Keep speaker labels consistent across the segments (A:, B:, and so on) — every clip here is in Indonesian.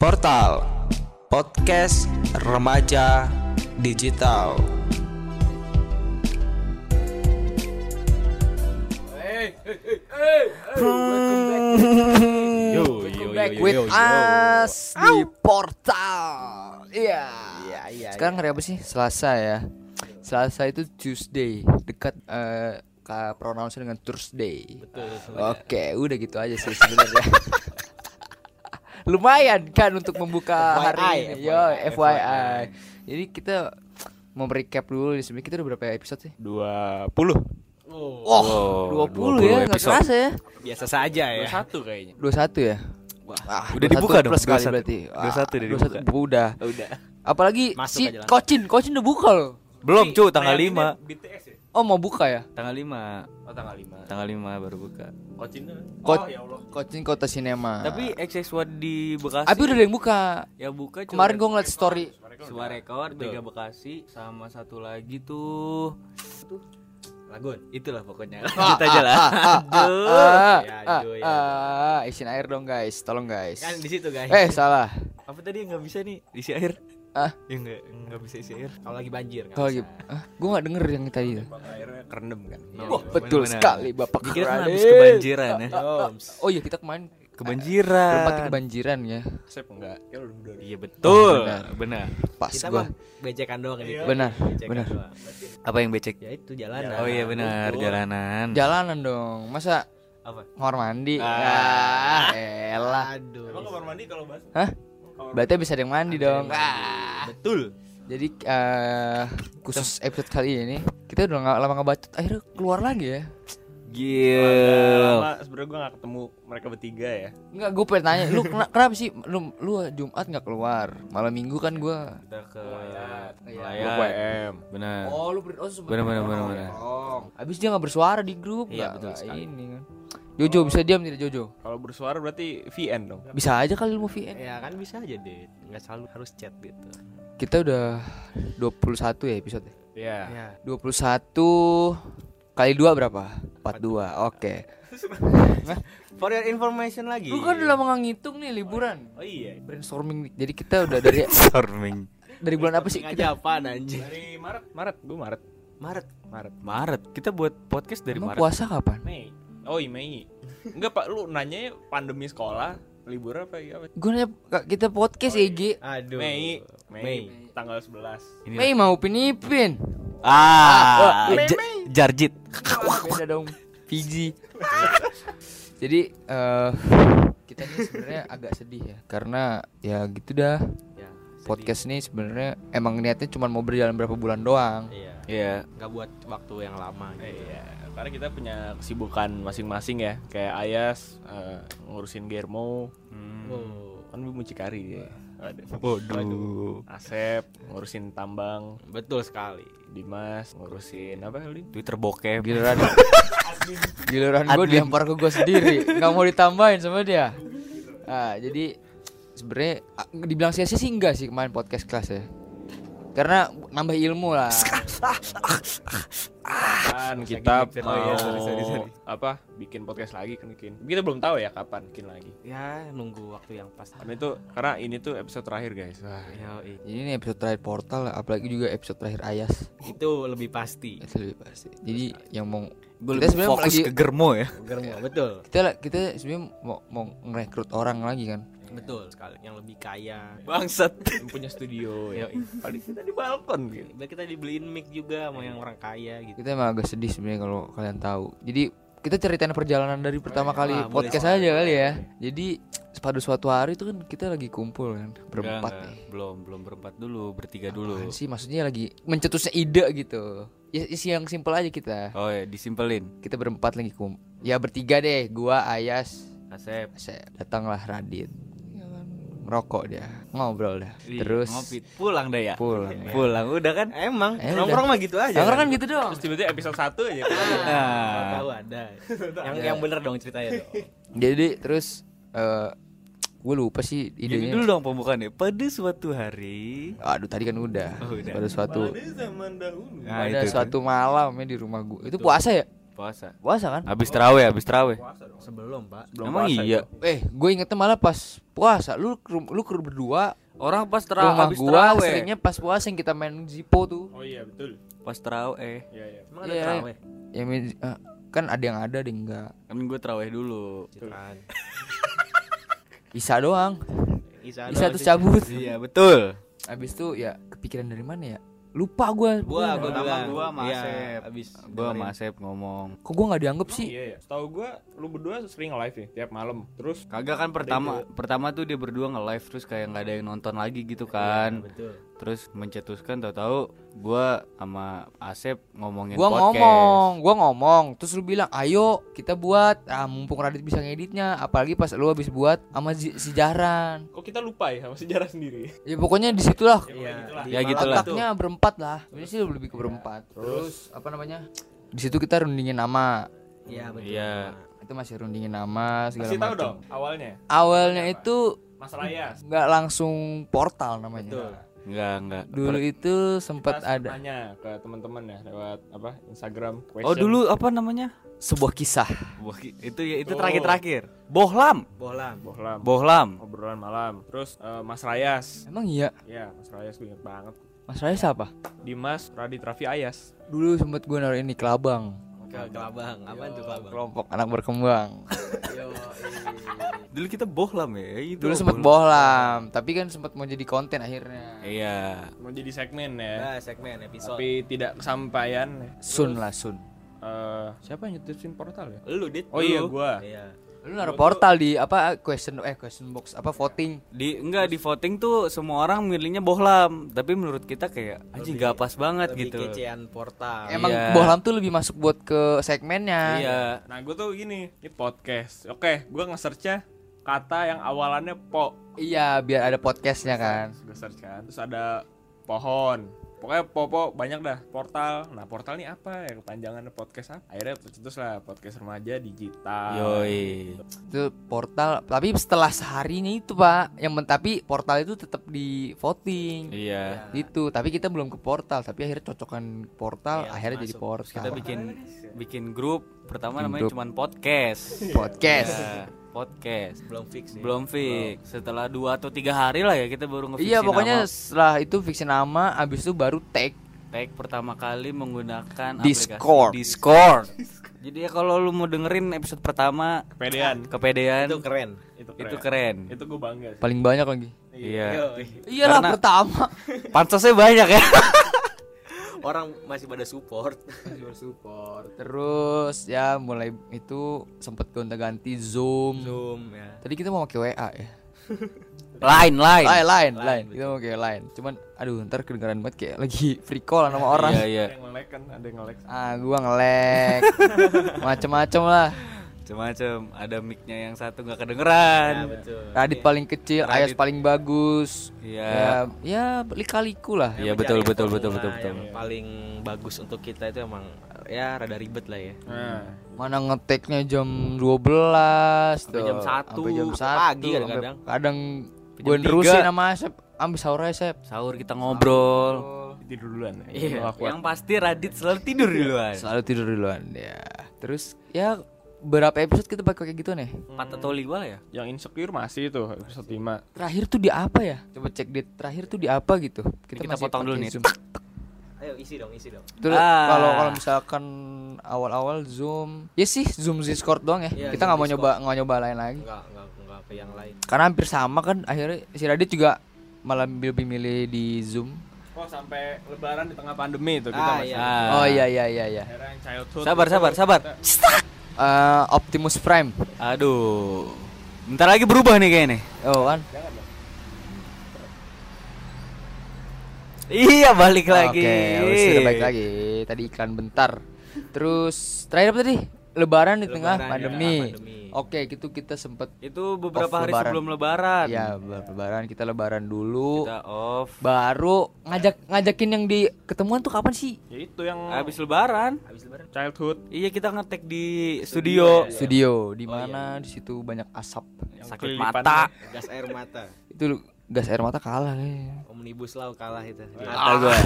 A: Portal Podcast Remaja Digital
B: Yo,
C: Welcome back with us di portal. Iya.
B: Iya, iya.
C: Sekarang hari apa sih? Selasa ya. Selasa itu Tuesday, dekat eh ka pronounce dengan Thursday. Oke, udah gitu aja sih sebenarnya. Lumayan kan untuk membuka hari ini. Yo, FYI. Jadi kita mau recap dulu di sini. Kita udah berapa episode sih?
B: 20
C: Oh, 20, ya, nggak
D: episode.
C: kerasa ya.
B: biasa saja ya.
D: Satu kayaknya.
C: 21 ya? Ah,
D: Udah
C: 21
D: dibuka dong,
C: plus kali
D: 21.
C: berarti.
D: 21 udah
C: 21
D: dibuka.
C: udah.
B: Udah.
C: Apalagi
B: Masuk
C: si. Kocin, Kocin udah buka loh.
D: Belum, cu, tanggal 5.
B: BTS ya?
C: Oh, mau buka ya?
D: Tanggal 5.
B: Oh tanggal 5.
D: Tanggal 5 baru buka.
B: Kocin tuh.
C: Ko
B: Oh ya Allah.
C: Kocin Kota Sinema.
D: Tapi XX1 di Bekasi.
C: Tapi udah ada yang buka.
D: ya buka
C: Kemarin gua ngeliat story.
D: Suara rekor Mega Bekasi sama satu lagi tuh
B: Lagun.
D: itulah pokoknya. Kita aja lah. Aduh.
B: Ya, aduh,
C: isin air dong guys, tolong guys.
B: Kan di situ guys.
C: Eh, salah.
D: Apa tadi yang nggak bisa nih isi air?
C: Ah,
D: Ya nggak nggak bisa isi air.
B: Kalau lagi banjir
C: kalau lagi, ah, gua nggak denger yang tadi.
B: Airnya kerendam kan.
C: Wah, betul
D: benar-benar.
C: sekali Bapak
D: Dikira kan habis kebanjiran ya.
B: Yoms.
C: Oh iya, kita kemarin
D: Kebanjiran.
C: berempat kebanjiran ya.
B: Sep enggak. Ya udah.
D: Iya betul.
C: benar.
D: benar.
C: Pas
B: Kita
C: gua.
B: becekan doang ini.
C: Benar,
B: Becekan
C: benar.
B: doang.
D: Apa yang becek?
B: Ya itu jalanan.
D: Oh iya benar, jalanan.
C: Jalanan dong. Masa
D: Apa?
C: kamar mandi?
D: Ah.
C: Ah, elah.
B: Aduh.
E: kamar mandi kalau bahas
C: Hah? Berarti bisa ada yang mandi dong. Ah.
B: Betul.
C: Jadi eh khusus episode kali ini kita udah nggak lama nggak bacot, akhirnya keluar lagi ya.
D: Gil.
E: lama sebenarnya gue gak ketemu mereka bertiga ya
C: Enggak, gue pengen tanya, lu kena- kenapa sih lu lu Jumat nggak keluar? Malam Minggu kan gue.
D: Kita ke
E: gue
D: Layar.
E: PM
D: Benar.
C: Oh, lu oh,
D: bener,
C: berbohong.
D: bener, bener.
C: Oh. Habis dia nggak bersuara di grup,
B: Iya, betul sekali.
C: ini kan. Jojo bisa diam tidak Jojo?
E: kalau bersuara berarti VN dong
C: Bisa aja kali lu mau VN.
B: Ya kan bisa aja deh. Nggak selalu harus chat gitu.
C: Kita udah 21 ya episode.
E: ya
B: Ya.
C: 21 kali 2 berapa? 42. Oke.
B: For your information lagi.
C: Lu kan udah lama ngitung nih liburan.
B: Oh iya.
C: Brainstorming nih. Jadi kita udah dari
D: Storming.
C: dari bulan apa sih?
B: Sengaja apaan anjing?
E: dari Maret Maret gue Maret
B: Maret.
E: Maret
D: Maret. Kita buat podcast dari
C: Emang
D: Maret.
C: puasa kapan?
E: Mei oh iya Mei enggak pak lu nanya pandemi sekolah libur apa ya apa
C: Gue nanya Kak, kita podcast EG.
B: Aduh.
E: Mei Mei,
B: Mei.
E: tanggal 11
D: Ini
C: Mei mau pinipin.
D: Ah,
C: Mei,
D: Ja- Jarjit.
C: Beda dong. Fiji. Jadi eh kita ini sebenarnya agak sedih ya karena ya gitu dah.
B: Ya,
C: Podcast ini sebenarnya emang niatnya cuma mau berjalan berapa bulan doang.
B: Iya.
D: Iya.
B: Nggak buat waktu yang lama gitu.
E: Iya, karena kita punya kesibukan masing-masing ya. Kayak Ayas eh, ngurusin Germo,
B: Oh.
E: kan gue mucikari dia. Waduh.
D: Waduh.
E: Asep ngurusin tambang,
B: Betul sekali.
E: Dimas ngurusin apa kali?
D: Twitter bokep.
C: Giliran Giliran gue dilempar ke gue sendiri nggak mau ditambahin sama dia ah jadi sebenarnya ah, dibilang sia-sia sih enggak sih kemarin podcast kelas ya karena nambah ilmu lah
E: Kan kita
D: mikir.
E: mau
D: iya, sorry, sorry, sorry.
E: apa? Bikin podcast lagi kan bikin. Kita belum tahu ya kapan bikin lagi.
B: Ya, nunggu waktu yang pas.
E: Karena itu karena ini tuh episode terakhir guys. Wah,
B: Yoi.
C: jadi ini episode terakhir portal apalagi juga episode terakhir ayas
B: Itu lebih pasti.
C: itu lebih pasti jadi yang mau
D: Gue
C: kita sebenarnya
D: fokus
C: lagi
D: ke Germo ya.
B: Germo, betul.
C: kita kita sebenarnya mau mau ngerekrut orang lagi kan
B: Betul sekali. Yang lebih kaya.
D: Bangsat.
E: yang punya studio ya. Paling kita di balkon gitu.
B: Biar kita dibeliin mic juga sama yang orang kaya gitu.
C: kita emang agak sedih sebenarnya kalau kalian tahu jadi kita ceritain perjalanan dari pertama kali
B: boleh
C: podcast aja kali ya jadi pada suatu hari itu kan kita lagi kumpul kan berempat
D: Enggak,
C: nih.
D: Belum, belum berempat dulu, bertiga dulu.
C: Apaan sih maksudnya lagi mencetusnya ide gitu ya isi yang simpel aja kita
D: Oh ya, disimpelin.
C: kita berempat lagi kum ya bertiga deh gua Ayas
D: Asep.
C: saya datanglah Radit kan, ngerokok dia ngobrol dah
D: Ih,
C: terus
D: ngopi. pulang deh ya.
C: pulang
D: Pulang udah kan?
B: Emang,
C: Eh,
B: nongkrong mah gitu aja.
C: Nongkrong kan gitu dong
E: Terus tiba-tiba episode 1 aja.
D: Nah,
B: tahu ada. yang yang bener dong ceritanya dong.
C: jadi terus eh gue lupa sih
D: Gini
C: idenya
D: dulu dong pembukaannya. Pada suatu hari.
C: Aduh tadi kan udah.
D: Oh, udah.
C: Pada suatu
E: zaman dahulu.
D: Nah,
C: pada
D: itu,
C: suatu malam ya di rumah gue. Itu puasa ya?
D: Puasa.
C: Puasa kan?
D: Habis terawih, habis terawih.
B: Sebelum, Pak.
D: Emang iya.
C: Eh, gue ingetnya malah pas puasa. Lu lu ke berdua
D: Orang pas terawih
C: rumah
D: habis
C: gua
D: terawih.
C: seringnya pas puasa yang kita main Zippo tuh.
E: Oh iya betul.
D: Pas terawih.
E: Iya iya.
B: Emang ada
C: Iya.
B: terawih?
C: Ya eh, kan ada yang ada ada yang enggak.
D: Kan gue terawih dulu.
B: Citraan.
C: Isa doang.
B: Isa,
C: Isa
B: doang
C: terus cabut.
D: Iya, betul.
C: Habis itu ya kepikiran dari mana ya? Lupa gua.
B: Gua, gua
D: Pertama
B: bilang.
D: gua sama
B: Iya,
D: Asep.
B: Abis
D: Gua sama Asep ngomong.
C: Kok gua nggak dianggap sih?
E: Iya iya. Setahu gua lu berdua sering live ya tiap malam. Terus
D: Kagak kan pertama pertama tuh dia berdua nge-live terus kayak nggak ada yang nonton lagi gitu kan.
B: Betul.
D: Terus mencetuskan tahu-tahu gua sama Asep ngomongin
C: Gua
D: podcast.
C: ngomong, gua ngomong, terus lu bilang, "Ayo kita buat." Ah, mumpung Radit bisa ngeditnya, apalagi pas lu habis buat sama si Jaran.
E: kok kita lupa ya sama sejarah sendiri.
C: Ya pokoknya di situlah
B: Iya.
D: Ya gitu lah.
C: Otaknya berempat lah. Ini sih lebih ke berempat. Terus apa namanya? Di situ kita rundingin nama.
B: Iya, betul.
D: Iya.
C: Itu masih rundingin nama segala
E: Kasih tahu
C: macam.
E: dong awalnya.
C: Awalnya itu
E: Mas Rayas.
C: nggak langsung portal namanya.
B: Betul.
D: Enggak, enggak.
C: Dulu itu sempat ada
E: nanya ke teman-teman ya lewat apa Instagram.
D: Oh,
E: question.
D: dulu apa namanya?
C: sebuah kisah.
D: Wah, itu ya itu
E: Oh.
D: terakhir-terakhir. Bohlam.
B: Bohlam.
E: Bohlam.
D: Bohlam.
E: Obrolan malam. Terus eh, Mas Rayas.
C: Emang iya,
E: Ya, Mas Rayas gue inget banget.
C: Mas Rais apa?
E: Dimas Radit Raffi Ayas.
C: Dulu sempet gue naruh ini kelabang.
B: Ke kelabang. Apaan tuh kelabang?
C: Kelompok anak berkembang.
D: Dulu kita bohlam ya. Itu
C: Dulu sempet bohlam, tapi kan sempet mau jadi konten akhirnya.
D: Iya.
E: Mau jadi segmen ya.
B: Nah, segmen episode.
E: Tapi tidak kesampaian.
C: Sun lah Sun.
E: Eh, siapa yang nyetusin portal ya?
B: Lu, Dit.
E: Oh iya, gua.
B: Iya.
C: Lu naruh portal di apa question eh question box apa voting.
D: Di enggak di voting tuh semua orang milihnya bohlam, tapi menurut kita kayak anjing gak pas banget
B: Lebih
D: gitu.
B: kecean portal.
C: Emang
D: Iya.
C: bohlam tuh lebih masuk buat ke segmennya.
D: Iya.
E: Nah, gue tuh gini, ini podcast. Oke, gue nge-searchnya kata yang awalannya po.
C: Iya, biar ada podcastnya kan.
E: Gue search kan. Terus ada pohon. Pokoknya popo banyak dah. Portal. Nah, portal ini apa ya? Kepanjangan podcast apa? Akhirnya tercetus lah podcast remaja digital.
D: Yoi.
C: Itu portal, tapi setelah seharinya itu, Pak. Yang men- tapi portal itu tetap di voting.
D: Iya.
C: Gitu, tapi kita belum ke portal, tapi akhirnya cocokan portal,
B: Iya,
C: akhirnya jadi
B: masuk.
C: portal.
D: Kita bikin bikin grup pertama
C: Bikin
D: namanya cuman podcast.
C: podcast.
D: Iya, podcast.
B: belum fix sih.
D: Belum fix. Setelah dua atau tiga hari lah ya kita baru ngefixin
C: Iya, pokoknya
D: nama.
C: setelah itu fixin nama, abis itu baru tag.
D: tag pertama kali menggunakan
C: Discord.
D: aplikasi Discord. Jadi ya kalau lu mau dengerin episode pertama
E: Kepedean.
D: kepedean
B: Itu keren.
E: Itu keren.
D: itu keren.
E: Itu gue bangga. sih.
C: Paling banyak lagi.
D: Iya.
C: Iyalah
D: Karena-
C: pertama.
D: Pansosnya banyak ya.
B: Orang masih pada support.
C: support. Terus ya mulai itu sempet gonta-ganti Zoom.
B: Zoom ya.
C: Tadi kita mau pakai WA ya.
D: Lain, lain.
C: Lain, lain, lain. Kita mau pakai lain. Cuman aduh ntar kedengeran banget kayak lagi free call sama orang.
D: Iya, iya.
E: Ada yang nge-lag kan, ada yang nge-lag.
C: Ah, gua ngelek. Macem-macem lah.
D: Macam-macam. Ada mic-nya yang satu nggak
B: Ya,
D: kedengeran.
B: betul.
C: Radit paling kecil, Ayas
D: Radit.
C: paling bagus.
D: Iya.
C: Ya, ya lika-liku lah.
D: Iya,
B: Yang
D: betul, betul, betul, betul, betul.
B: Yang paling bagus untuk kita itu emang ya rada ribet lah ya.
E: Nah,
C: Mana ngeteknya jam 12
B: Sampai
C: tuh.
B: jam satu,
C: Sampai jam
B: sampai
C: 1
B: pagi kadang-kadang.
C: Kadang gue nerusin sama Asep Ambil sahur aja Sep
D: Sahur kita ngobrol.
E: tidur duluan. ya.
B: Iya.
D: Yang pasti Radit selalu tidur duluan.
C: Selalu tidur duluan ya Terus ya berapa episode kita pakai kayak gitu nih
D: Empat atau lima ya?
E: Yang insecure masih tuh episode 5.
C: Terakhir tuh di apa ya Coba cek di terakhir tuh di apa gitu
D: Kita
C: masih
D: potong dulu nih.
C: Zoom.
B: Ayo isi dong, isi dong.
C: Terus
D: Ah.
C: kalau kalau misalkan awal-awal Zoom Ya sih Zoom Discord doang ya
B: Iya,
C: Kita nggak mau nyoba nggak nyoba lain lagi
B: Enggak, enggak, enggak ke yang lain.
C: Karena hampir sama kan Akhirnya si Radit juga malah lebih milih di Zoom
E: Oh, sampai lebaran di tengah pandemi itu kita
B: Ah,
E: masih.
B: iya.
D: Ah.
C: Oh iya iya iya iya.
D: Sabar,
E: itu
D: sabar, sabar.
E: kita-
C: Eh, Optimus Prime
D: Aduh. Bentar lagi berubah nih kayaknya.
C: Oh kan
D: Iya, balik lagi.
C: Oke, wis, sudah balik lagi. Tadi iklan bentar. Terus terakhir apa tadi? Lebaran di tengah
B: Lebaran,
C: pandemi.
B: ya, pandemi.
C: Oke, gitu kita sempet
D: Itu beberapa hari
C: lebaran.
D: sebelum lebaran.
C: ya ber- lebaran kita lebaran dulu.
D: Kita off.
C: Baru ngajak ngajakin yang di ketemuan tuh kapan sih?
E: Ya itu yang
D: Habis lebaran.
B: Habis lebaran.
E: childhood
D: Iya, kita ngetek di studio.
C: Studio di mana di situ banyak asap.
E: yang
D: Sakit mata.
B: Gas air mata.
C: Itu lu- gas air mata kalah kayaknya.
B: Omnibus law kalah itu.
D: Mata gua.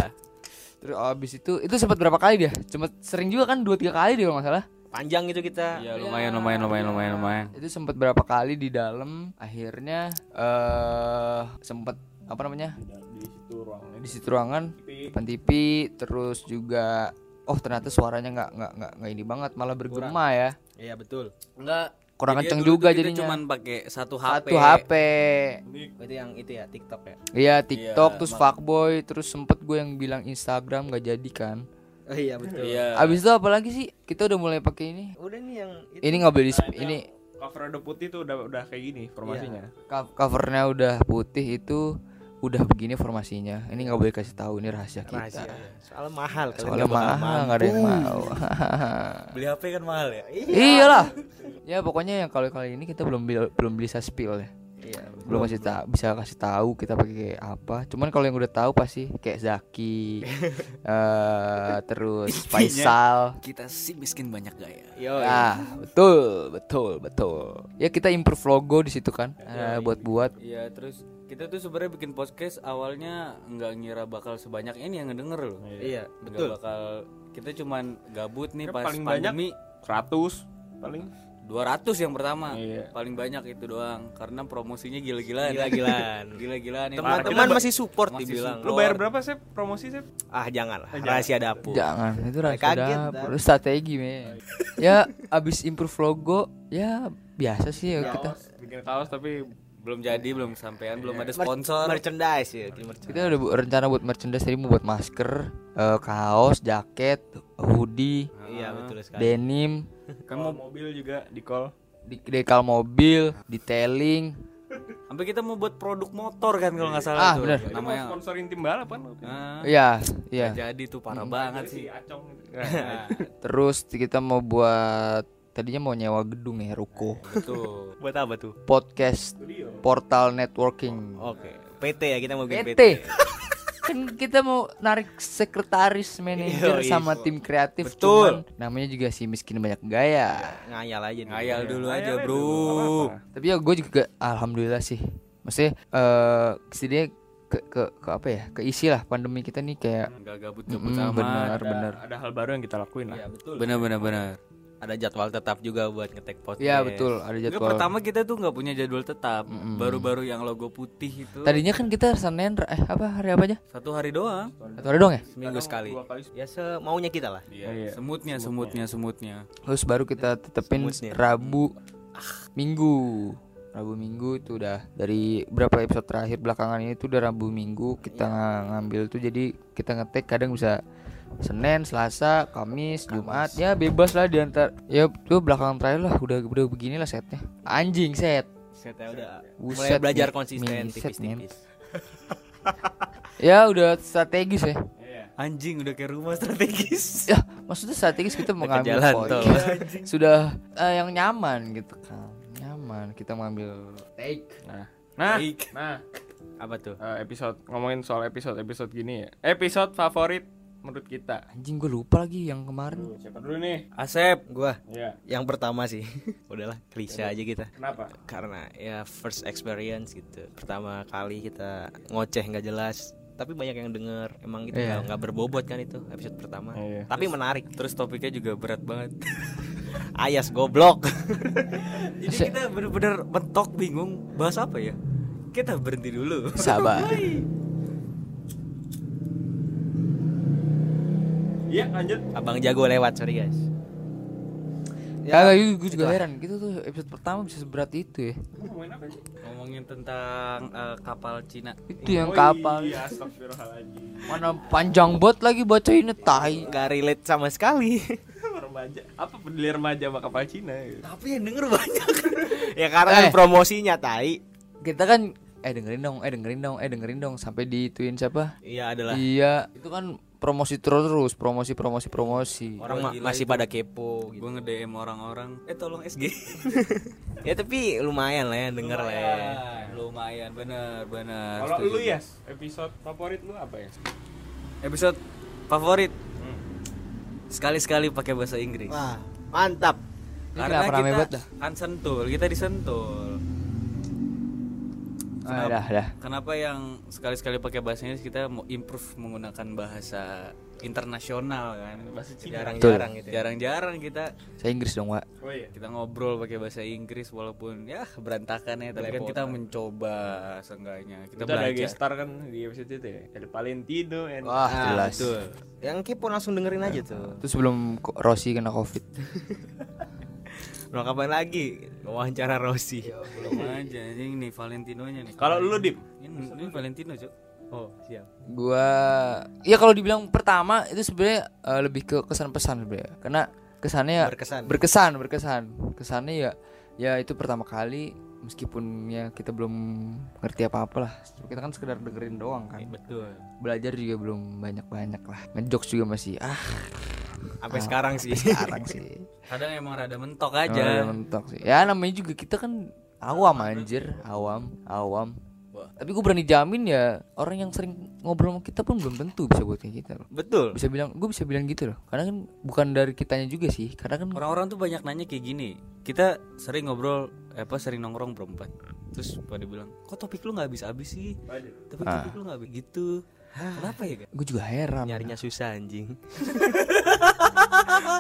C: Terus abis itu itu sempat berapa kali dia? Cuma sering juga kan dua tiga kali dia kalau nggak salah.
B: Panjang gitu kita.
D: Iya lumayan lumayan lumayan lumayan lumayan.
C: itu sempat berapa kali di dalam akhirnya eh sempat apa namanya
E: di situ ruangannya
C: di situ ruangan depan TV terus juga oh ternyata suaranya nggak nggak nggak nggak ini banget malah bergema ya
B: Iya betul.
D: Enggak.
C: kurang
D: Jadi
C: kenceng juga jadinya
D: Cuman pakai satu HP.
C: satu HP
B: Itu yang itu ya TikTok ya.
C: iya TikTok
D: Iya,
C: terus fuckboy terus sempet gue yang bilang Instagram nggak jadi kan
B: Oh iya betul.
D: Iya.
C: abis itu apa lagi sih? Kita udah mulai pakai ini.
B: Udah nih yang itu.
C: ini nggak boleh di ini
E: cover udah putih tuh udah udah kayak gini formasinya.
C: Co- covernya udah putih itu udah begini formasinya. Ini nggak boleh kasih tahu ini rahasia kita.
B: Rahasia. Soalnya mahal
C: soalnya mahal nggak ada yang mau.
D: Beli HP kan mahal ya.
C: iyalah. Ya pokoknya yang kalau kali ini kita belum bil- belum bisa spill ya
B: Iya.
C: belum kasih tahu bisa kasih tahu kita pakai apa cuman kalau yang udah tahu pasti kayak Zaki eh terus Faisal
D: Kita sih miskin banyak gaya.
B: Yo.
C: ah betul betul betul ya kita improve logo di situ kan eh, buat buat
D: Iya terus kita tuh sebenarnya bikin podcast awalnya nggak ngira bakal sebanyak ini yang ngedenger loh.
B: Iya,
D: Nggak
B: betul.
D: bakal kita cuman gabut nih
E: Ya,
D: pas
E: paling banyak
D: pandemi
E: 100 paling
D: 200 yang pertama.
E: Iya.
D: Paling banyak itu doang karena promosinya gila-gilaan.
B: Gila-gilaan.
D: Gila-gilaan.
B: Teman-teman masih support
D: Masih
B: dibilang.
E: lu bayar berapa sih promosi sih
B: Ah jangan lah. Rahasia dapur.
C: jangan itu rahasia
B: kaget,
C: dapur. strategi men ya abis improve logo ya biasa sih ya kita
E: bikin kaos tapi
D: belum jadi, belum kesampaian, belum ada
B: Mer-
D: sponsor.
B: merchandise ya, merchandise.
C: kita udah bu- rencana buat merchandise tadi mau buat masker eh, kaos jaket hoodie
B: Iya betul sekali.
C: denim
E: kamu mobil juga di call
C: di dekal mobil detailing
D: Sampai kita mau buat produk motor kan kalau nggak salah
C: Ah,
D: tuh.
C: bener.
E: Mau
D: Namanya.
E: sponsorin tim balap kan
D: Ah,
C: ya iya
D: jadi tuh parah banget sih.
E: si Acong
D: Nah,
C: terus kita mau buat tadinya mau nyewa gedung ya ruko
D: betul.
B: Buat apa tuh?
C: podcast portal networking
B: Oke. PT ya kita mau bikin PT.
C: PT kan kita mau narik sekretaris manajer
B: Yoi.
C: sama tim kreatif
B: Betul.
C: cuman namanya juga si miskin banyak gaya
B: Ngayal aja.
D: Ngayal dulu aja,
E: Ngayalnya
D: Bro.
E: dulu,
C: tapi ya gue juga alhamdulillah sih maksudnya eh dia ke, ke ke apa ya keisi lah pandemi kita nih kayak
D: Nggak gabut-gabut
C: Mm,
D: amat.
C: benar
E: ada,
C: benar
E: ada hal baru yang kita lakuin lah
B: betul.
D: Bener bener bener.
B: Ada jadwal tetap juga buat ngetek podcast.
C: Iya betul ada jadwal
D: pertama kita tuh nggak punya jadwal tetap. Baru-baru yang logo putih itu.
C: tadinya kan kita senin eh apa hari apa aja
D: Satu hari doang.
C: satu hari dong ya
B: Seminggu sekali.
E: dua kali
B: Ya semaunya kita lah.
E: Iya.
D: Semutnya, semutnya, semutnya.
C: terus baru kita tetepin
B: Semutnya.
C: rabu minggu rabu minggu itu udah dari berapa episode terakhir belakangan ini tuh udah rabu minggu kita nga- ngambil tuh jadi kita ngetek kadang bisa Senin, Selasa, Kamis, Jumat. Ya bebas lah diantar ya tuh belakangan terakhir lah. Udah udah begini lah setnya. Anjing set.
B: Saya udah.
C: Buset,
B: mulai belajar konsisten tipis-tipis.
C: ya udah strategis ya.
D: Anjing udah kayak rumah strategis.
C: ya maksudnya strategis kita mengambil
B: jalan
C: poin.
B: tol.
C: sudah eh, yang nyaman gitu kan. Nyaman kita mengambil take.
E: Nah. Nah.
D: Baik.
E: nah.
B: Apa tuh?
E: eh, episode ngomongin soal episode episode gini ya. Episode favorit menurut kita
C: anjing gue lupa lagi yang kemarin
E: siapa dulu nih
B: Asep, gua
E: ya
B: yang pertama sih. Udahlah, klise aja kita.
E: kenapa
B: Karena ya first experience gitu. Pertama kali kita ngoceh nggak jelas, tapi banyak yang denger. Emang gitu
C: Iya.
B: nggak berbobot kan itu episode pertama.
E: Iya.
B: Tapi menarik.
D: Terus topiknya juga berat banget.
B: Ayas goblok.
D: Jadi kita bener-bener mentok bingung bahas apa ya. Kita berhenti dulu.
C: sabar
E: iya lanjut
B: Abang jago lewat, sorry guys.
C: Kagak gue juga heran gitu tuh episode pertama bisa seberat itu ya
E: ngomongin apa sih
D: Ngomongin tentang eh, kapal Cina.
C: itu yang
E: Oh
C: kapal
E: iya
C: mana panjang bot lagi bacainnya tai
B: Gak relate sama sekali.
E: remaja apa peduli remaja sama kapal Cina ya?
B: tapi yang denger banyak. ya karena kan
C: Eh.
B: promosinya tai.
C: kita kan eh dengerin dong eh dengerin dong eh dengerin dong sampai dituin siapa
B: Iya adalah.
C: iya itu kan promosi terus terus promosi promosi promosi
B: Orang ma-
D: Gila
B: masih
D: itu.
B: pada kepo gitu.
D: Gue nge-DM orang-orang, eh tolong SG.
B: ya tapi lumayan lah ya denger lah ya.
D: Lumayan, bener, bener.
E: kalau lu ya episode favorit lu apa ya
D: Episode favorit. Sekali-sekali pakai bahasa Inggris.
B: Wah, mantap.
C: Banget
D: kita
C: dah?
D: kan sentul, kita disentul.
C: Ah, dah, dah.
D: Kenapa yang sekali-sekali pakai bahasa Inggris kita mau improve menggunakan bahasa internasional kan? Bahasa Cina.
B: Jarang-jarang gitu. ya.
D: Jarang-jarang kita
C: Saya Inggris dong, Pak.
E: Oh iya.
D: kita ngobrol pakai bahasa Inggris walaupun ya berantakan ya, tapi kan kita mencoba seenggaknya. Kita,
E: Kita ada
D: belajar.
E: star kan di episode itu ya. El Valentino and
C: Wah,
B: Ah,
C: jelas.
B: betul. Yang kepo langsung dengerin aja tuh.
C: Itu sebelum Rossi kena Covid.
B: Mau kapan lagi wawancara Rossi?
D: belum aja ini nih Valentinonya nih.
E: Kalau lu Dim,
D: ini, ini Valentino, Cuk.
B: Oh, siap.
C: Gua ya kalau dibilang pertama itu sebenarnya eh, lebih ke kesan pesan sebenarnya. Karena kesannya ya
B: Berkesan.
C: berkesan, berkesan. Kesannya ya ya itu pertama kali meskipun ya kita belum ngerti apa-apa lah. Kita kan sekedar dengerin doang kan.
B: Betul.
C: Belajar juga belum banyak-banyak lah. Ngejokes juga masih ah
B: Sampai sekarang sih.
C: sekarang sih.
D: Kadang emang rada mentok
C: Oh,
D: aja.
C: ya mentok sih. Ya namanya juga kita kan awam anjir, awam, awam. Tapi gue berani jamin ya orang yang sering ngobrol sama kita pun belum tentu bisa buat kayak kita loh.
B: Betul.
C: Bisa bilang, gue bisa bilang gitu loh. Karena kan bukan dari kitanya juga sih. Karena kan
D: Orang-orang tuh banyak nanya kayak gini. Kita sering ngobrol eh, apa sering nongkrong berempat. Terus pada bilang, "Kok topik lu nggak habis-habis sih?" Tapi topik lu nggak begitu. Kenapa ya,
C: gue juga heran.
B: Nyarinya susah anjing.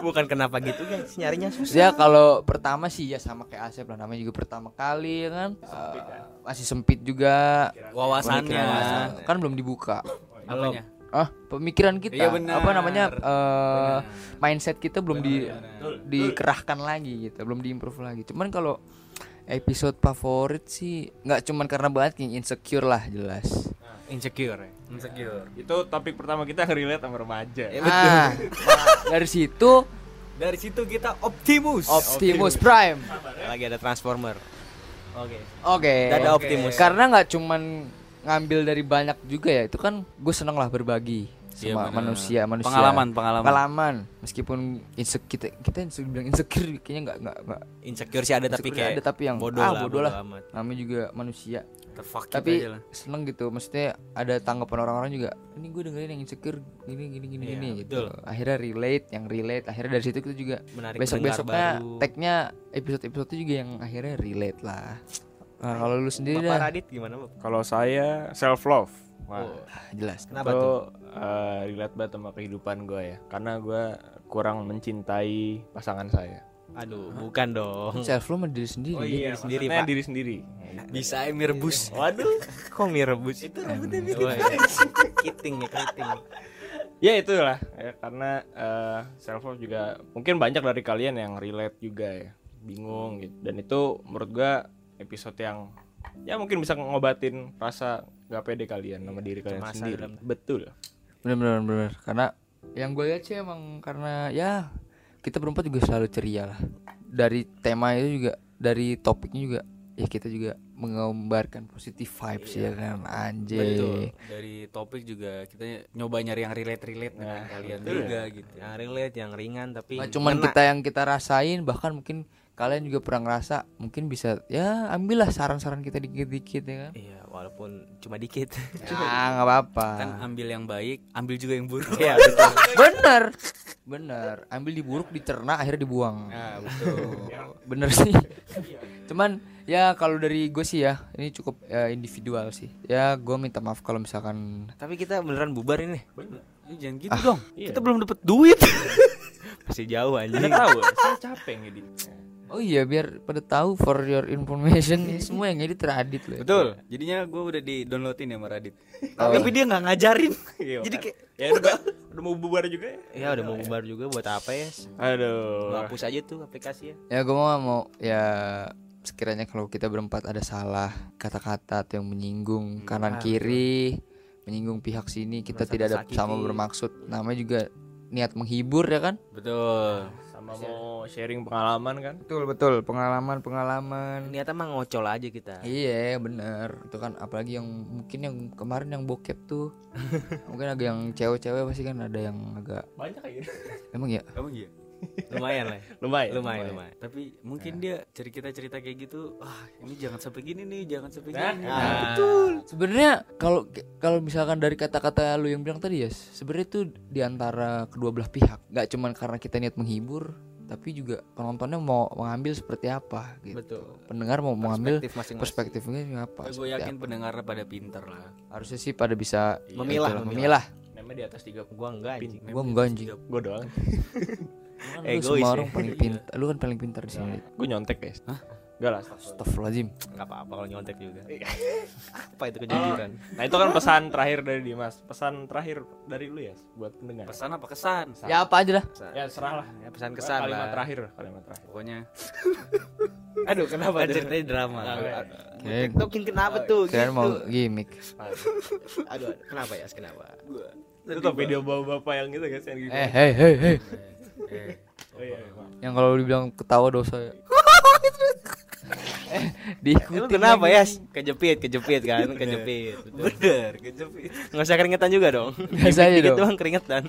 B: Bukan kenapa gitu guys, nyarinya susah.
C: Ya kalau pertama sih ya sama kayak Asep lah namanya juga pertama kali ya kan. Eh, masih sempit juga.
D: Wawasannya.
C: Kan belum dibuka.
D: Apanya?
C: Ah, pemikiran kita
D: Iya, benar.
C: apa namanya eh, mindset kita belum di dikerahkan lagi gitu, belum diimprove lagi. Cuman kalau episode favorit sih nggak cuman karena banget yang insecure lah jelas.
B: Insecure. ya? Insecure.
E: itu topik pertama kita yang relate sama remaja.
C: Ah, dari situ
B: Dari situ kita Optimus.
C: Optimus Prime.
B: Lagi ada Transformer. Oke.
C: Oke.
B: Udah ada Optimus.
C: Karena nggak cuman ngambil dari banyak juga ya, itu kan gue seneng lah berbagi
D: Iya,
C: sama manusia, manusia.
D: Pengalaman, pengalaman.
C: Pengalaman. Meskipun insecure kita kita insecure, bilang insecure kayaknya nggak nggak nggak
B: Insecure sih ada tapi
C: insecure
B: kayak
C: ada tapi yang
B: bodoh
C: ah
B: lah,
C: bodoh lah.
B: amat.
C: Namanya juga manusia.
D: Terfuck
C: tapi
D: aja lah.
C: seneng gitu maksudnya ada tanggapan orang-orang juga ini gue dengerin yang insecure gini gini gini
B: Iya,
C: gini gitu
B: betul.
C: akhirnya relate yang relate akhirnya dari situ kita juga
B: Menarik
C: besok besoknya tagnya episode episode juga yang akhirnya relate lah nah, kalau lu sendiri
B: Bapak
C: dah
B: Radit gimana, Bapak?
E: Kalau saya self love. Wah.
C: Ah, jelas
B: Kenapa
E: itu
B: tuh?
E: eh, relate banget sama kehidupan gue ya. Karena gue kurang mencintai pasangan saya.
B: Aduh, bukan dong.
C: self love diri sendiri
B: Oh iya, sendiri,
E: maksudnya
B: Pak.
E: diri sendiri.
B: Bisa mie rebus.
E: Waduh.
B: Kok mie rebus? Itu rambutnya mie Kiting ya, kiting.
E: ya itulah ya, karena eh, self love juga mungkin banyak dari kalian yang relate juga ya bingung gitu dan itu menurut gua episode yang ya mungkin bisa ngobatin rasa gak pede kalian sama diri kalian
B: kecemasan
E: sendiri.
B: dalam-
E: betul.
C: Bener bener bener karena yang gue lihat sih emang karena ya kita berempat juga selalu ceria lah. Dari tema itu juga dari topiknya juga ya kita juga menggambarkan positif vibes ya kan. Anjay.
D: Betul. Dari topik juga kita nyoba nyari yang relate-relate dengan kalian juga gitu.
B: Yang relate, yang ringan tapi
C: Nggak cuman kita yang kita rasain bahkan mungkin kalian juga pernah ngerasa mungkin bisa ya ambillah saran-saran kita dikit-dikit ya kan
B: Iya, walaupun cuma dikit.
C: ah nggak apa-apa
D: Kan ambil yang baik, ambil juga yang buruk.
B: Iya, betul.
C: bener bener ambil diburuk dicerna akhirnya dibuang
B: Nah, betul.
C: bener sih cuman ya kalau dari gue sih ya ini cukup ya, individual sih ya gue minta maaf kalau misalkan
B: Tapi kita beneran bubar ini.
D: Eh, jangan gitu dong.
B: Kita belum dapet duit. Masih jauh anjing.
E: tahu saya capek ngedit
C: oh iya biar pada tahu for your information ini semua yang edit Radit loh ya.
D: Betul. Jadinya gue udah di downloadin ya sama Radit.
B: Tapi dia nggak ngajarin.
E: Iya,
B: Jadi kayak
E: ya udah udah mau bubar juga ya
B: ya udah mau bubar juga buat apa ya? Lu
E: aduh
B: hapus aja tuh aplikasi ya.
C: ya gue mau mau ya sekiranya kalau kita berempat ada salah kata-kata atau yang menyinggung kanan kiri menyinggung pihak sini kita
B: Merasa
C: tidak ada sama bermaksud namanya juga niat menghibur ya kan
D: Betul.
E: sama mau sharing pengalaman kan
C: betul betul pengalaman pengalaman
B: Niatnya mah ngocol aja kita.
C: Iya bener Itu kan apalagi yang mungkin yang kemarin yang bokep tuh Mungkin agak yang cewek-cewek pasti kan ada yang agak
E: banyak kayak gitu
C: Emang ya?
D: Kamu iya?
B: Lumayan lah.
E: lumayan
B: Lumayan, lumayan.
D: Tapi mungkin dia cerita-cerita kayak gitu, ah ini jangan sampai gini nih, jangan sampai
E: Nah,
D: gini.
B: betul.
C: Sebenarnya kalau kalau misalkan dari kata-kata lu yang bilang tadi ya Sebenarnya itu di antara kedua belah pihak Gak cuman karena kita niat menghibur tapi juga penontonnya mau mengambil seperti apa gitu.
B: Betul.
C: Pendengar mau mengambil
B: Perspektif masing-masing.
C: perspektifnya apa?
D: gue
C: seperti
D: yakin
C: apa.
D: pendengar pada pinter lah
C: harusnya sih pada bisa
B: Memilah,
C: itulah,
B: memilah.
C: memilah.
E: Namanya di atas 30
B: Gua enggak anjing.
C: Gua enggak anjing.
E: Gue doang.
C: Lu
B: Egois
C: semua
B: ya.
C: orang paling pintar. Lu kan paling pintar di sini.
E: Gue nyontek guys. Hah? Enggak lah.
C: Astagfirullahaladzim.
B: Enggak apa-apa kalau nyontek juga. apa itu kejujuran?
E: Nah itu kan pesan terakhir dari Dimas. Pesan terakhir dari lu ya buat pendengar.
D: pesan apa kesan
C: Ya apa aja lah.
E: Ya serah lah.
B: Ya pesan kesan
E: kalimat
B: lah.
E: terakhir, kalimat terakhir.
D: pokoknya
B: Aduh, kenapa
D: kan ceritanya drama
B: TikTokin kenapa tuh? gitu.
C: mau gimmick.
B: Aduh, aduh, kenapa ya? Kenapa?
E: Itu tau video bapak-bapak yang gitu guys yang gitu.
C: Eh, hei, hei, hei.
E: Oh, iya, iya.
C: Yang kalau dibilang ketawa dosa ya. eh, diikuti.
B: Kenapa ya? Kejepit, kejepit kan, kejepit.
D: bener kejepit
B: Nggak usah keringetan juga dong.
C: Biasa aja dong.
B: doang keringetan.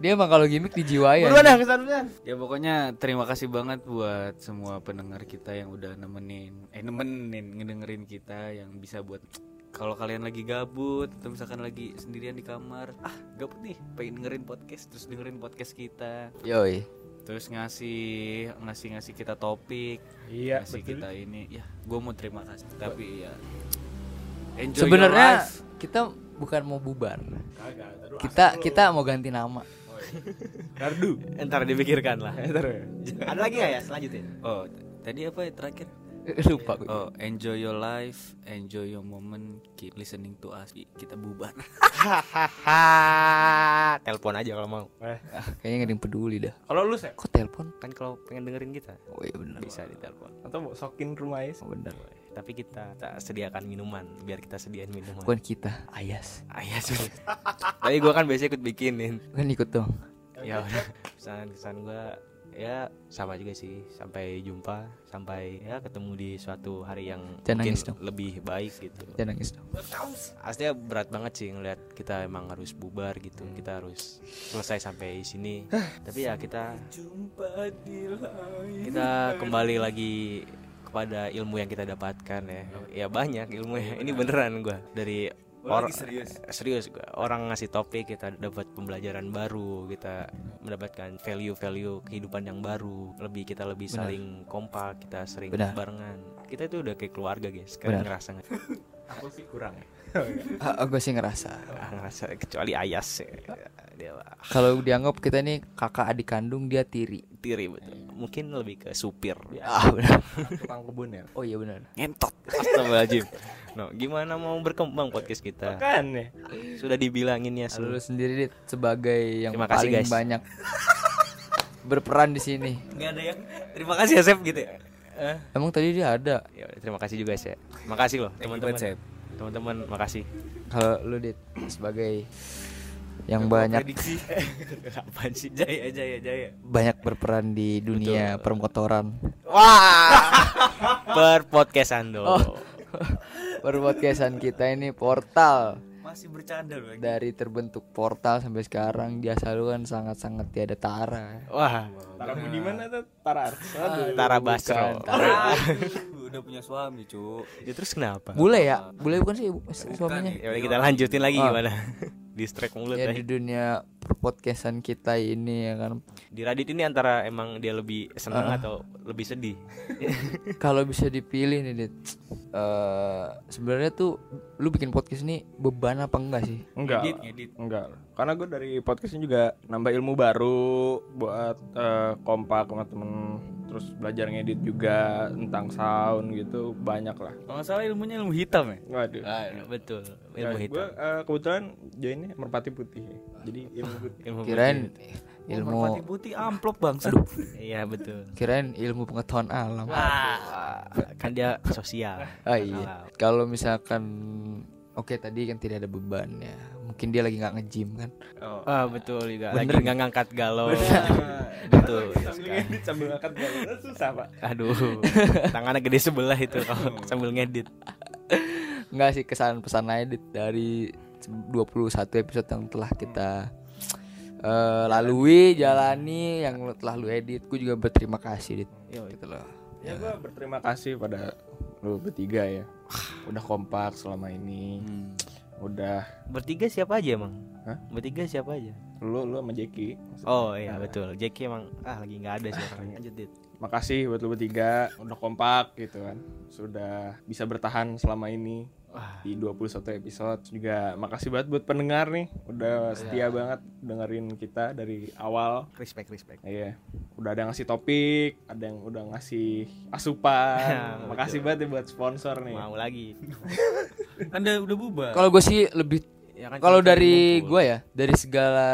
C: Dia emang kalau gimmick dijiwai
B: Buruan
C: aja.
B: dah kesan pesan.
D: ya pokoknya terima kasih banget buat semua pendengar kita yang udah nemenin eh nemenin ngedengerin kita yang bisa buat kalau kalian lagi gabut atau misalkan lagi sendirian di kamar ah gabut nih pengen dengerin podcast terus dengerin podcast kita
C: Yoi.
D: terus ngasih ngasih ngasih kita topik
E: Iya,
D: ngasih
E: betul.
D: kita ini ya gue mau terima kasih tapi ya enjoy
C: Sebenarnya
D: life.
C: kita bukan mau bubar. Kita kita mau ganti nama.
E: Gardu.
B: Ntar dipikirkan lah.
E: Ntar ya.
B: Ada lagi nggak ya selanjutnya?
D: oh tadi apa ya terakhir
C: Lupa gue.
D: Oh, enjoy your life, enjoy your moment, keep listening to us. Kita bubar.
B: Hahaha. Telepon aja kalau mau.
E: Eh,
C: Ah, kayaknya gak ada yang peduli dah.
E: Kalau lu sih
C: Kok telepon?
B: Kan kalau pengen dengerin kita
C: Oh iya benar.
B: bisa ditelepon.
E: atau mau sokin rumah Ais?
C: Oh, benar.
B: Tapi kita, kita sediakan minuman biar kita sediain minuman.
C: Bukan kita, Ayas.
B: Ayah sih. Tapi gua kan biasanya ikut bikinin.
C: Kan ikut dong.
B: Ya udah. Pesan kesan gua ya sama juga sih. Sampai jumpa, sampai ya ketemu di suatu hari yang
C: Jangan
B: mungkin
C: dong.
B: lebih baik gitu.
C: Jangan nangis dong.
B: Aslinya berat banget sih ngeliat kita emang harus bubar gitu. Kita harus selesai sampai sini. Tapi ya kita kita kembali lagi kepada ilmu yang kita dapatkan ya. Ya banyak ilmu ya. Ini beneran gua dari orang serius serius gua. Orang ngasih topik kita dapat pembelajaran baru, kita mendapatkan value-value kehidupan yang baru. Lebih kita lebih saling kompak, kita sering
C: Benar.
B: barengan. Kita itu udah kayak keluarga, guys. Sekarang
C: Benar.
B: ngerasa nggak?
E: Aku sih kurang.
C: Ah, gue sih ngerasa.
B: Ngerasa kecuali Ayas ya. dia mah
C: Kalau dianggap kita nih kakak adik kandung dia tiri.
B: tiri betul mungkin lebih ke supir
C: Ah benar.
E: Tukang kebun ya.
C: Oh iya benar.
B: ngentot Astagfirullahaladzim no gimana mau berkembang podcast kita
E: Kan ya.
B: sudah dibilangin ya
C: Lu sendiri Dit, sebagai yang
B: Terima kasih,
C: paling
B: guys.
C: banyak berperan di sini.
B: nggak ada yang terima kasih ya Sep gitu ya Eh,
C: Emang tadi dia ada.
B: ya terima kasih juga ya makasih loh teman-teman. teman-teman makasih.
C: Kalau lu dit sebagai yang banyak
B: prediksi. Apaan sih? Jaya jaya jaya.
C: banyak berperan di dunia permotoran.
B: wah! Per podcastan dong.
C: Oh. Kita ini portal
D: Masih bercanda loh.
C: dari terbentuk portal sampai sekarang dia selalu kan sangat-sangat tiada tara.
B: wah
E: Tara Budi mana tuh? Tara. Aduh.
B: Tara Basro
C: Tara.
D: Udah punya suami, Cuk.
B: ya terus kenapa
C: Bule ya? Bule bukan sih suaminya?
B: ya udah kita lanjutin lagi
C: Ah.
B: gimana distract mulut
C: Ya
B: ya,
C: di dunia perpodcastan kita ini ya kan
B: di Radit ini antara emang dia lebih senang
C: Ah.
B: atau lebih sedih
C: kalau bisa dipilih nih dit eh sebenarnya tuh lu bikin podcast ini beban apa enggak sih
E: Enggak.
D: Ngedit,
E: lah.
D: ngedit.
E: Enggak. Karena gue dari podcastnya juga nambah ilmu baru buat eh, kompak sama temen terus belajar ngedit juga tentang sound gitu banyak lah.
D: Kalau nggak salah ilmunya ilmu hitam ya.
E: Waduh.
B: betul
E: Ya,
B: ilmu
E: gue
B: hitam
E: eh, kebetulan joinnya merpati putih. Jadi ilmu putih.
B: ilmu
C: kirain
B: putih.
C: ilmu
D: Merpati putih amplop bangsa.
B: iya betul.
C: Kirain ilmu pengetahuan alam.
B: Ah, kan dia sosial.
C: Ah iya. Kalau misalkan oke tadi kan tidak ada beban ya. Mungkin dia lagi nggak nge-gym kan?
E: Oh.
B: ah betul juga
C: Bener.
B: lagi nggak ngangkat galon betul
E: sambil ngedit sambil angkat galon susah pak.
B: aduh tangannya gede sebelah itu kalau sambil ngedit.
C: Enggak sih kesan pesan aja Dit, dari 21 episode yang telah kita eh, lalui jalani yang telah lu edit. Gue juga berterima kasih Dit. Gitu loh.
E: Ya gue berterima kasih pada lu bertiga ya. Udah kompak selama ini. Udah.
B: Bertiga siapa aja emang
E: Hah?
B: bertiga siapa aja?
E: Lu lu sama Jeki
B: Oh iya betul. Jackie emang ah lagi nggak ada sih orangnya. Lanjut dit.
E: makasih buat lu bertiga. Udah kompak gitu kan. Sudah bisa bertahan selama ini
B: Wah.
E: di 21 episode juga makasih banget buat pendengar nih udah setia banget dengerin kita dari awal
B: Respect respect.
E: Iya, udah ada yang ngasih topik, ada yang udah ngasih asupan. Makasih banget ya buat sponsor nih.
B: Mau lagi.
D: Anda udah bubar.
C: Kalau gue sih lebih
B: Ya kan
C: kalau dari gue ya, dari segala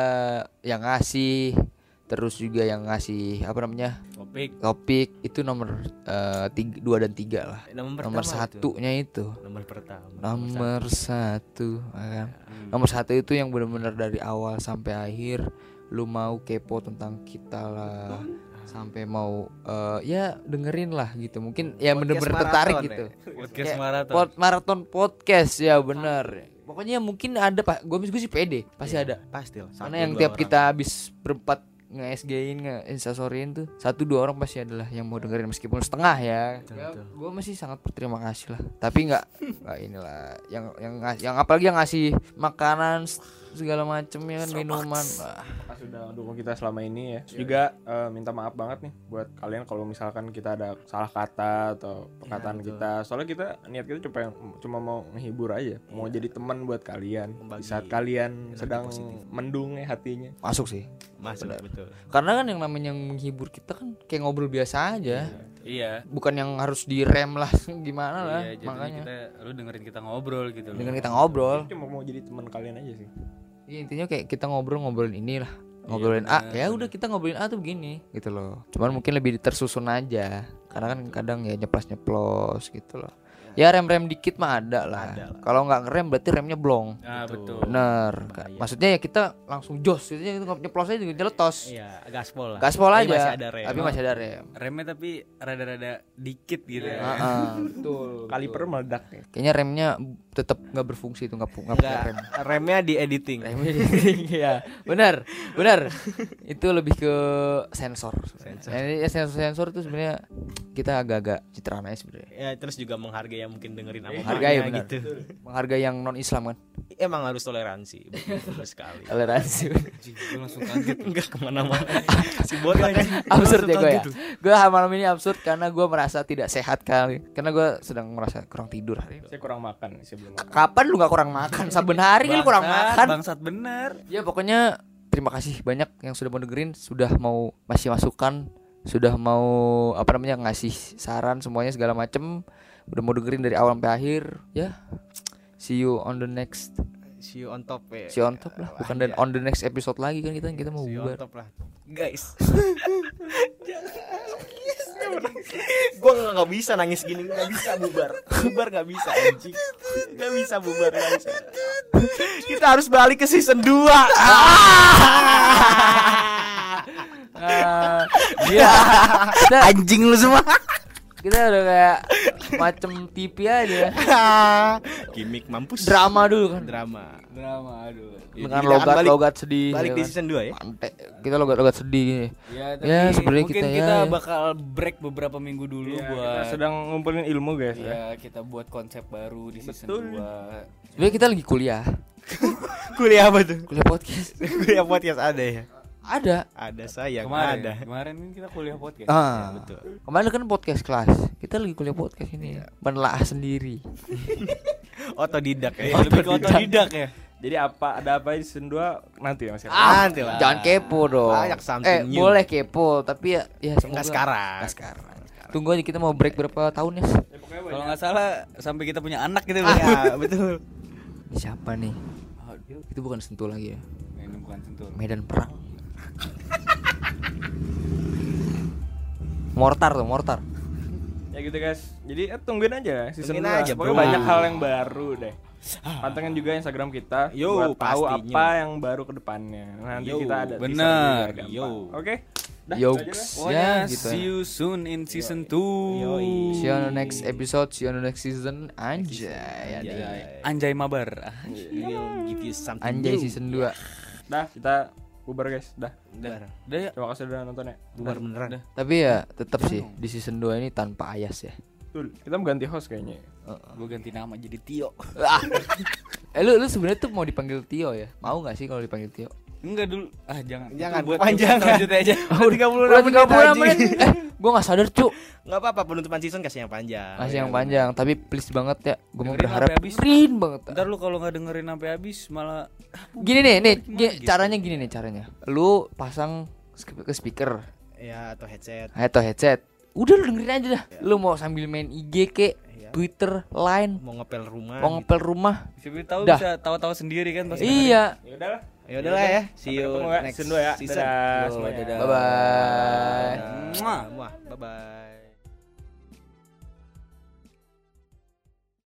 C: yang ngasih terus juga yang ngasih apa namanya?
D: Topik.
C: Topik itu nomor eh, tiga, dua dan tiga lah.
B: Nomor,
C: nomor
B: pertama
C: satunya itu.
B: Itu. Nomor pertama.
C: nomor satu. ya kan? nomor satu itu yang benar-benar dari awal sampai akhir. Lu mau kepo tentang kita lah. Sampai mau eh, ya dengerin lah gitu. Mungkin ya bener-bener
B: maraton
C: tertarik
B: ya?
C: gitu.
D: Podcast
C: Kayak
D: maraton.
C: pod- maraton podcast ya bener pokoknya mungkin ada pak. Gue gue sih pede. Pasti ada.
B: Pasti lah. Satu,
C: karena yang tiap
B: orang.
C: kita habis berempat nge-SG-in nge-instastoryin tuh satu dua orang pasti adalah yang mau dengerin meskipun setengah ya, ya gue masih sangat berterima kasih lah. Tapi nggak nggak inilah yang yang ngas- yang apalagi yang ngasih makanan segala macem ya kan minuman Wah,
E: Makasih udah dukung kita selama ini ya. Terus juga eh, minta maaf banget nih buat kalian kalau misalkan kita ada salah kata atau perkataan kita. Soalnya kita niat kita cuma cuma mau menghibur aja, mau jadi teman buat kalian. Di
B: Membagi
E: saat kalian sedang mendung ya hatinya.
C: masuk sih.
B: Masuk betul.
C: karena kan yang namanya menghibur kita kan kayak ngobrol biasa aja.
D: Iya.
C: Bukan yang harus direm lah gimana lah
D: iya
C: makanya.
D: kita lu dengerin kita ngobrol gitu loh.
C: dengan kita ngobrol.
E: Cuma mau jadi teman kalian aja sih.
C: Ya, intinya kayak kita ngobrol ngobrolin inilah. Ngobrolin A. ya udah kita ngobrolin A tuh begini. Gitu loh. Cuman mungkin lebih tersusun aja karena kan kadang ya nyeplos nyeplos gitu loh. Ya. Rem rem dikit mah ada lah. Kalau nggak ngerem berarti remnya blong.
D: Ah betul.
C: bener. Ka- maksudnya ya kita langsung jos gitu ya kita nyeplos aja juga jeletos
B: Iya, gaspol lah.
C: gaspol
B: Tapi
C: aja
B: Masih ada rem.
C: tapi masih ada rem.
D: Remnya tapi rada-rada dikit gitu ya.
C: Ah, ah, betul
E: Kaliper meledak ya.
C: kayaknya remnya tetap nggak berfungsi itu nggak nggak rem.
B: remnya di editing.
C: remnya di- ya benar benar itu lebih ke sensor sensor. Ya, sensor sensor itu sebenarnya kita agak-agak citraan aja sebenarnya
B: Ya terus juga menghargai yang mungkin dengerin sama
C: Menghargai,
B: mamanya
C: benar.
B: gitu.
C: menghargai yang non Islam kan
B: Emang harus toleransi, betul sekali.
C: toleransi
D: gue langsung kaget
B: Enggak ke mana-mana. si botak kan.
C: absurd ya gue ya gue malam ini absurd karena gue merasa tidak sehat kali karena gue sedang merasa kurang tidur hari ini
E: Saya kurang makan saya belum makan.
C: kapan lu nggak kurang makan saben hari lu kurang makan
D: bangsat bener
C: ya pokoknya terima kasih banyak yang sudah mau dengerin sudah mau masih masukan sudah mau apa namanya ngasih saran semuanya segala macem udah mau dengerin dari awal sampai akhir ya. See you on the next.
B: See you on top ya.
C: see you on top lah. Bukan dan on the next episode lagi kan kita kita mau
B: See you on
C: bubar.
B: top lah. Guys. gue nggak nggak bisa nangis gini. Nggak bisa bubar. Bubar nggak bisa anjing. Nggak bisa bubar nggak bisa kita harus balik ke season 2
C: Ah, dia kita
B: anjing lu semua.
C: kita udah kayak macem TV aja.
B: Gimmick mampus.
C: Drama dulu kan?
B: Drama.
D: Drama aduh.
C: Dengan
B: akan
C: logat
B: balik-
C: logat sedih
B: balik
C: ya
B: di
C: kan.
B: season 2 ya?
C: Pantai. kita logat logat sedih. Gini.
D: ya tapi
C: Ya, sebenarnya
D: mungkin
C: kita
D: kita,
C: ya, ya.
D: bakal break beberapa minggu dulu
E: Iya,
D: buat
E: kita sedang ngumpulin ilmu guys ya.
D: ya kita buat konsep baru di season
E: Betul.
D: 2
C: sebenarnya kita lagi kuliah.
B: Kuliah apa tuh?
C: Kuliah podcast.
B: Kuliah podcast ada ya
C: ada.
B: Ada sayang
D: kemarin
B: ada.
D: kemarin kan kita kuliah podcast.
C: Ah.
B: Betul.
C: kemarin kan podcast kelas. Kita lagi kuliah podcast ini. Menelaah sendiri.
B: Otodidak ya.
D: Lebih ke otodidak. ya.
E: Jadi apa ada apa di season 2 nanti ya Mas. Ya.
B: Ah, nanti lah.
C: jangan kepo dong.
B: Banyak something
C: eh
B: new.
C: boleh kepo tapi ya ya semoga
B: sekarang.
C: Nggak sekarang. Tunggu aja kita mau break berapa tahun ya
D: kalau nggak salah sampai kita punya anak gitu
B: ya betul.
C: Siapa nih? Itu bukan sentuh lagi ya?
D: Ini bukan sentuh
C: medan perang mortar tuh mortar
E: Ya gitu guys. Jadi eh, tungguin aja season
B: Tungguin
E: 2.
B: aja,
E: Pokoknya
B: bro.
E: banyak hal yang baru deh. Pantengin juga Instagram kita
B: Yo,
E: buat tahu
B: pastinya.
E: apa yang baru ke depannya. Nanti
B: Yo,
E: kita ada
D: bener.
B: Yo.
E: Oke. Dah,
C: Yo,
E: lah.
D: Pokoknya
C: ya gitu
D: see
C: ya.
D: you soon in season 2
C: See you on the next episode, see you on the next season Anjay Anjay,
D: Anjay mabar
B: we'll give you something
C: Anjay
B: new.
C: season 2
E: Dah, kita bubar guys. Dah.
B: Bubar.
D: Udah ya
E: Terima kasih udah nonton ya.
B: bubar beneran
C: Tapi ya tetap sih di season 2 ini tanpa Ayas ya
E: Betul. Kita mau ganti host kayaknya.
D: Gue ganti nama jadi Tio
C: Ah. Eh lu, lu sebenarnya tuh mau dipanggil Tio ya? Mau gak sih kalau dipanggil Tio?
D: Enggak dulu. Ah, jangan.
B: Jangan,
D: Itu buat
B: panjang.
D: aja.
B: Udah 30
C: Udah 30 menit. Eh, gua gak sadar, Cuk.
B: Enggak apa-apa penutupan season kasih yang panjang.
C: Masih yang panjang, tapi please banget ya. Gua mau berharap dengerin banget.
D: Ntar lu kalau nggak dengerin sampai habis malah
C: Gini nih, nih,
D: gitu?
C: caranya gini nih caranya. Lu pasang ke speaker
B: Ya atau headset.
C: atau headset. Udah lu dengerin aja dah. Lu mau sambil main IG ke,
B: Iya.
C: Twitter, Line,
B: Mau ngepel rumah.
C: mau ngepel rumah.
D: siapa tahu
C: Dah.
D: bisa tawa-tawa sendiri kan pas
C: Iya.
E: Ya udahlah.
B: Ya udahlah ya. See you
E: ya,
B: next
E: season dua ya.
B: season.
E: Dadah semuanya.
D: dadah.
C: Bye bye.
B: Bye bye.